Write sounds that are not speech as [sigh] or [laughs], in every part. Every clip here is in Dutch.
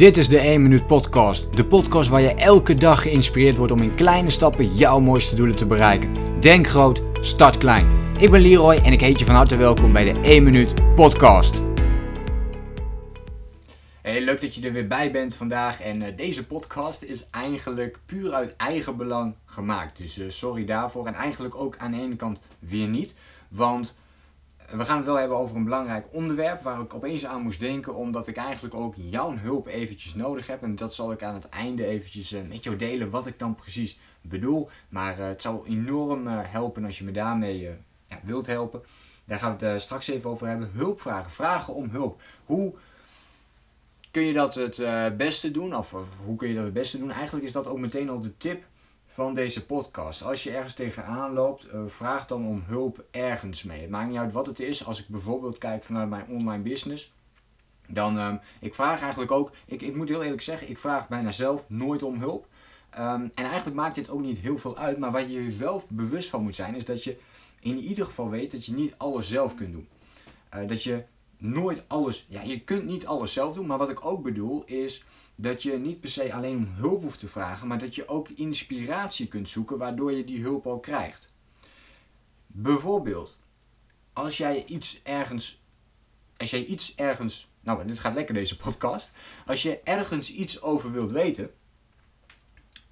Dit is de 1 Minuut Podcast. De podcast waar je elke dag geïnspireerd wordt om in kleine stappen jouw mooiste doelen te bereiken. Denk groot, start klein. Ik ben Leroy en ik heet je van harte welkom bij de 1 Minuut Podcast. Hey, leuk dat je er weer bij bent vandaag. En uh, deze podcast is eigenlijk puur uit eigen belang gemaakt. Dus uh, sorry daarvoor. En eigenlijk ook aan de ene kant weer niet. Want we gaan het wel hebben over een belangrijk onderwerp waar ik opeens aan moest denken, omdat ik eigenlijk ook jouw hulp eventjes nodig heb. En dat zal ik aan het einde eventjes uh, met jou delen wat ik dan precies bedoel. Maar uh, het zal enorm uh, helpen als je me daarmee wilt helpen. Daar gaan we het straks even over hebben. Hulpvragen, vragen om hulp. Hoe kun je dat het beste doen? Of hoe kun je dat het beste doen? Eigenlijk is dat ook meteen al de tip van deze podcast. Als je ergens tegenaan loopt, uh, vraag dan om hulp ergens mee. Het maakt niet uit wat het is. Als ik bijvoorbeeld kijk vanuit mijn online business, dan um, ik vraag eigenlijk ook, ik, ik moet heel eerlijk zeggen, ik vraag bijna zelf nooit om hulp. Um, en eigenlijk maakt dit ook niet heel veel uit, maar waar je je wel bewust van moet zijn, is dat je in ieder geval weet dat je niet alles zelf kunt doen. Uh, dat je nooit alles, ja, je kunt niet alles zelf doen, maar wat ik ook bedoel is dat je niet per se alleen om hulp hoeft te vragen, maar dat je ook inspiratie kunt zoeken waardoor je die hulp al krijgt. Bijvoorbeeld, als jij iets ergens, als jij iets ergens, nou dit gaat lekker deze podcast, als je ergens iets over wilt weten,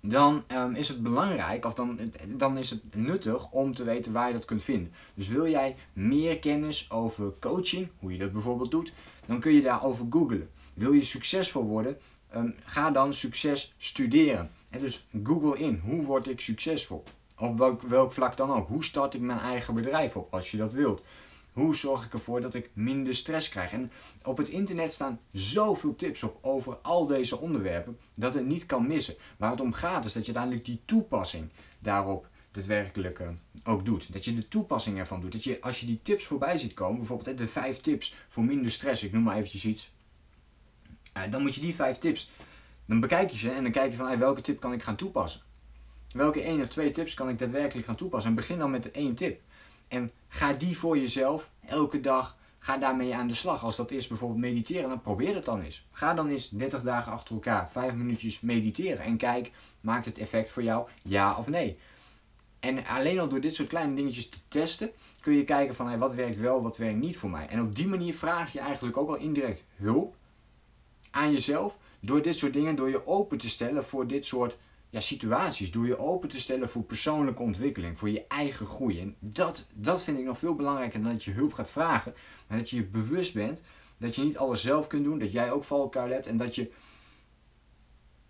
dan um, is het belangrijk, of dan, dan is het nuttig om te weten waar je dat kunt vinden. Dus wil jij meer kennis over coaching, hoe je dat bijvoorbeeld doet, dan kun je daarover googlen. Wil je succesvol worden, um, ga dan succes studeren. En dus Google in, hoe word ik succesvol? Op welk, welk vlak dan ook. Hoe start ik mijn eigen bedrijf op als je dat wilt? Hoe zorg ik ervoor dat ik minder stress krijg? En op het internet staan zoveel tips op over al deze onderwerpen dat het niet kan missen. Waar het om gaat is dat je uiteindelijk die toepassing daarop daadwerkelijk ook doet. Dat je de toepassing ervan doet. Dat je als je die tips voorbij ziet komen, bijvoorbeeld de vijf tips voor minder stress, ik noem maar eventjes iets. Dan moet je die vijf tips, dan bekijk je ze en dan kijk je van welke tip kan ik gaan toepassen. Welke één of twee tips kan ik daadwerkelijk gaan toepassen? En begin dan met de één tip. En ga die voor jezelf elke dag, ga daarmee aan de slag. Als dat is bijvoorbeeld mediteren, dan probeer het dan eens. Ga dan eens 30 dagen achter elkaar, 5 minuutjes mediteren. En kijk, maakt het effect voor jou ja of nee? En alleen al door dit soort kleine dingetjes te testen, kun je kijken van wat werkt wel, wat werkt niet voor mij. En op die manier vraag je eigenlijk ook al indirect hulp aan jezelf door dit soort dingen, door je open te stellen voor dit soort ja, situaties. Door je open te stellen voor persoonlijke ontwikkeling, voor je eigen groei. En dat, dat vind ik nog veel belangrijker dan dat je hulp gaat vragen. Maar dat je je bewust bent dat je niet alles zelf kunt doen, dat jij ook valkuilen hebt en dat je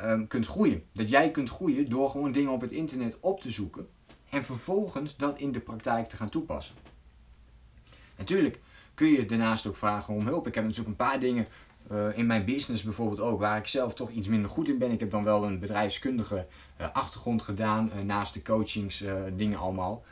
um, kunt groeien. Dat jij kunt groeien door gewoon dingen op het internet op te zoeken en vervolgens dat in de praktijk te gaan toepassen. Natuurlijk kun je daarnaast ook vragen om hulp. Ik heb natuurlijk een paar dingen in mijn business bijvoorbeeld ook, waar ik zelf toch iets minder goed in ben. Ik heb dan wel een bedrijfskundige uh, achtergrond gedaan, uh, naast de coachings dingen allemaal.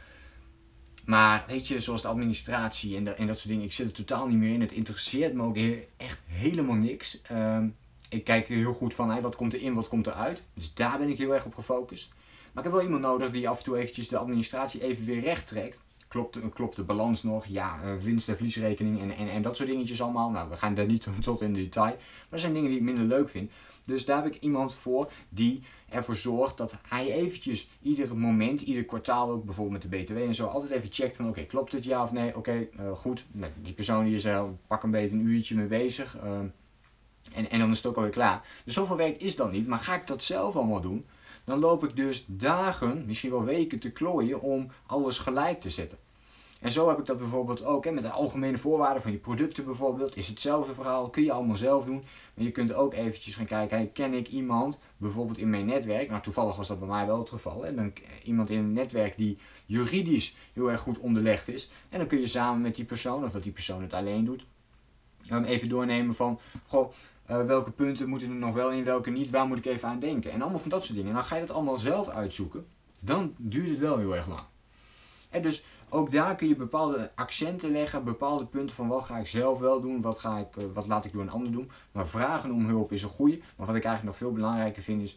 Maar weet je, zoals de administratie en, dat soort dingen, ik zit er totaal niet meer in. Het interesseert me ook echt helemaal niks. Ehm, ik kijk heel goed van, hey, wat komt er in, wat komt er uit. Dus daar ben ik heel erg op gefocust. Maar ik heb wel iemand nodig die af en toe eventjes de administratie even weer recht trekt klopt, klopt de balans nog? Ja, uh, winst- en verliesrekening en, en, dat soort dingetjes allemaal. Nou, we gaan daar niet [laughs] tot in de detail. Maar er zijn dingen die ik minder leuk vind. Dus daar heb ik iemand voor die ervoor zorgt dat hij eventjes ieder moment, ieder kwartaal ook bijvoorbeeld met de BTW en zo, altijd even checkt van oké, klopt het ja of nee? Oké, uh, goed. Die persoon die is er pak een beetje een uurtje mee bezig. Uh, en, en dan is het ook alweer klaar. Dus zoveel werk is dan niet. Maar ga ik dat zelf allemaal doen? Dan loop ik dus dagen, misschien wel weken te klooien om alles gelijk te zetten. En zo heb ik dat bijvoorbeeld ook. Hè, met de algemene voorwaarden van je producten bijvoorbeeld. Is hetzelfde verhaal. Kun je allemaal zelf doen. Maar je kunt ook eventjes gaan kijken. ken ik iemand bijvoorbeeld in mijn netwerk. Nou toevallig was dat bij mij wel het geval. Hè, dan, iemand in een netwerk die juridisch heel erg goed onderlegd is. En dan kun je samen met die persoon. Of dat die persoon het alleen doet. Even doornemen van. Goh, uh, welke punten moeten er nog wel in, welke niet, waar moet ik even aan denken. En allemaal van dat soort dingen. En dan ga je dat allemaal zelf uitzoeken, dan duurt het wel heel erg lang. En dus ook daar kun je bepaalde accenten leggen, bepaalde punten van wat ga ik zelf wel doen, wat, ga ik, uh, wat laat ik door een ander doen. Maar vragen om hulp is een goede. Maar wat ik eigenlijk nog veel belangrijker vind is,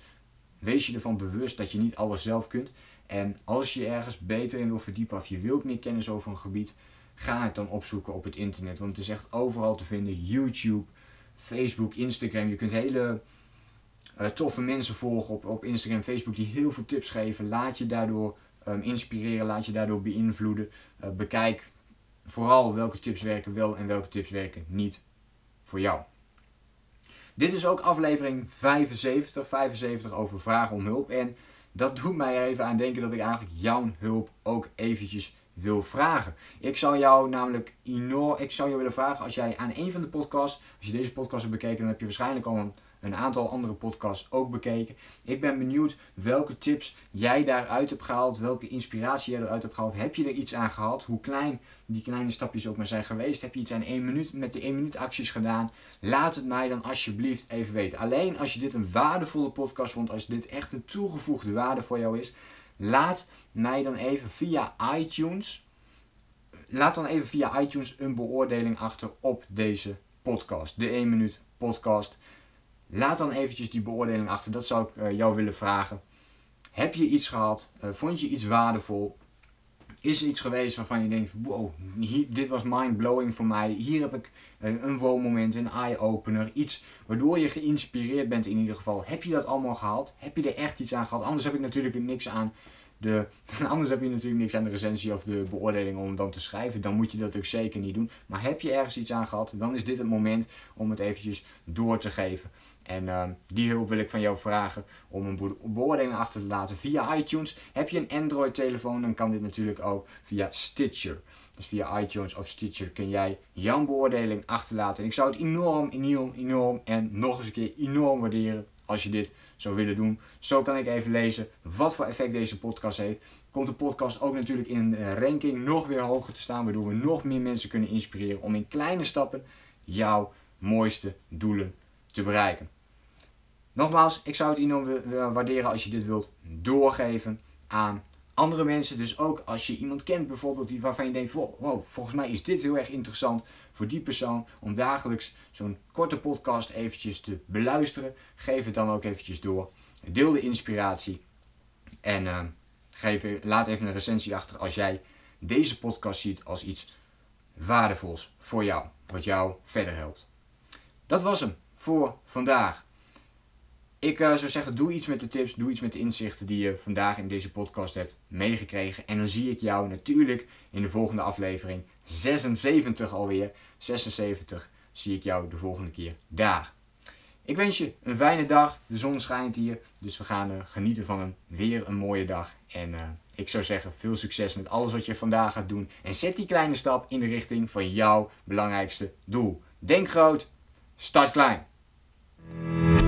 wees je ervan bewust dat je niet alles zelf kunt. En als je ergens beter in wil verdiepen of je wilt meer kennis over een gebied, ga het dan opzoeken op het internet. Want het is echt overal te vinden. YouTube, Facebook, Instagram. Je kunt hele uh, toffe mensen volgen op, op Instagram, Facebook die heel veel tips geven. Laat je daardoor um, inspireren, laat je daardoor beïnvloeden. Uh, bekijk vooral welke tips werken wel en welke tips werken niet voor jou. Dit is ook aflevering 75, 75 over vragen om hulp. En dat doet mij even aan denken dat ik eigenlijk jouw hulp ook eventjes wil vragen. Ik zou jou namelijk enorm, ik zou jou willen vragen als jij aan een van de podcasts, als je deze podcast hebt bekeken, dan heb je waarschijnlijk al een een aantal andere podcasts ook bekeken. Ik ben benieuwd welke tips jij daaruit hebt gehaald, welke inspiratie jij eruit hebt gehaald. Heb je er iets aan gehad? Hoe klein die kleine stapjes ook maar zijn geweest? Heb je iets aan 1 minuut met de 1 minuut acties gedaan? Laat het mij dan alsjeblieft even weten. Alleen als je dit een waardevolle podcast vond, als dit echt een toegevoegde waarde voor jou is, laat mij dan even via iTunes. Laat dan even via iTunes een beoordeling achter op deze podcast. De 1 minuut podcast. Laat dan eventjes die beoordeling achter. Dat zou ik uh, jou willen vragen. Heb je iets gehad? Uh, vond je iets waardevol? Is er iets geweest waarvan je denkt: wow, dit was mind-blowing voor mij. Hier heb ik uh, een wow-moment, een eye-opener. Iets waardoor je geïnspireerd bent in ieder geval. Heb je dat allemaal gehaald? Heb je er echt iets aan gehad? Anders heb ik natuurlijk niks aan de, [laughs] anders heb je natuurlijk niks aan de recensie of de beoordeling om dan te schrijven. Dan moet je dat ook zeker niet doen. Maar heb je ergens iets aan gehad, dan is dit het moment om het eventjes door te geven. En uh, die hulp wil ik van jou vragen om een beoordeling achter te laten via iTunes. Heb je een Android telefoon, dan kan dit natuurlijk ook via Stitcher. Dus via iTunes of Stitcher kun jij jouw beoordeling achterlaten. En ik zou het enorm, enorm, enorm en nog eens een keer enorm waarderen als je dit zou willen doen. Zo kan ik even lezen wat voor effect deze podcast heeft. Komt de podcast ook natuurlijk in de ranking nog weer hoger te staan, waardoor we nog meer mensen kunnen inspireren om in kleine stappen jouw mooiste doelen te bereiken. Nogmaals, ik zou het enorm waarderen als je dit wilt doorgeven aan andere mensen. Dus ook als je iemand kent bijvoorbeeld die, waarvan je denkt, wow, volgens mij is dit heel erg interessant voor die persoon om dagelijks zo'n korte podcast eventjes te beluisteren. Geef het dan ook eventjes door. Deel de inspiratie en uh, geef, laat even een recensie achter als jij deze podcast ziet als iets waardevols voor jou, wat jou verder helpt. Dat was hem voor vandaag. Ik uh, zou zeggen, doe iets met de tips, doe iets met de inzichten die je vandaag in deze podcast hebt meegekregen. En dan zie ik jou natuurlijk in de volgende aflevering, 76 alweer, 76, zie ik jou de volgende keer daar. Ik wens je een fijne dag, de zon schijnt hier, dus we gaan uh, genieten van een weer een mooie dag. En uh, ik zou zeggen, veel succes met alles wat je vandaag gaat doen. En zet die kleine stap in de richting van jouw belangrijkste doel. Denk groot, start klein.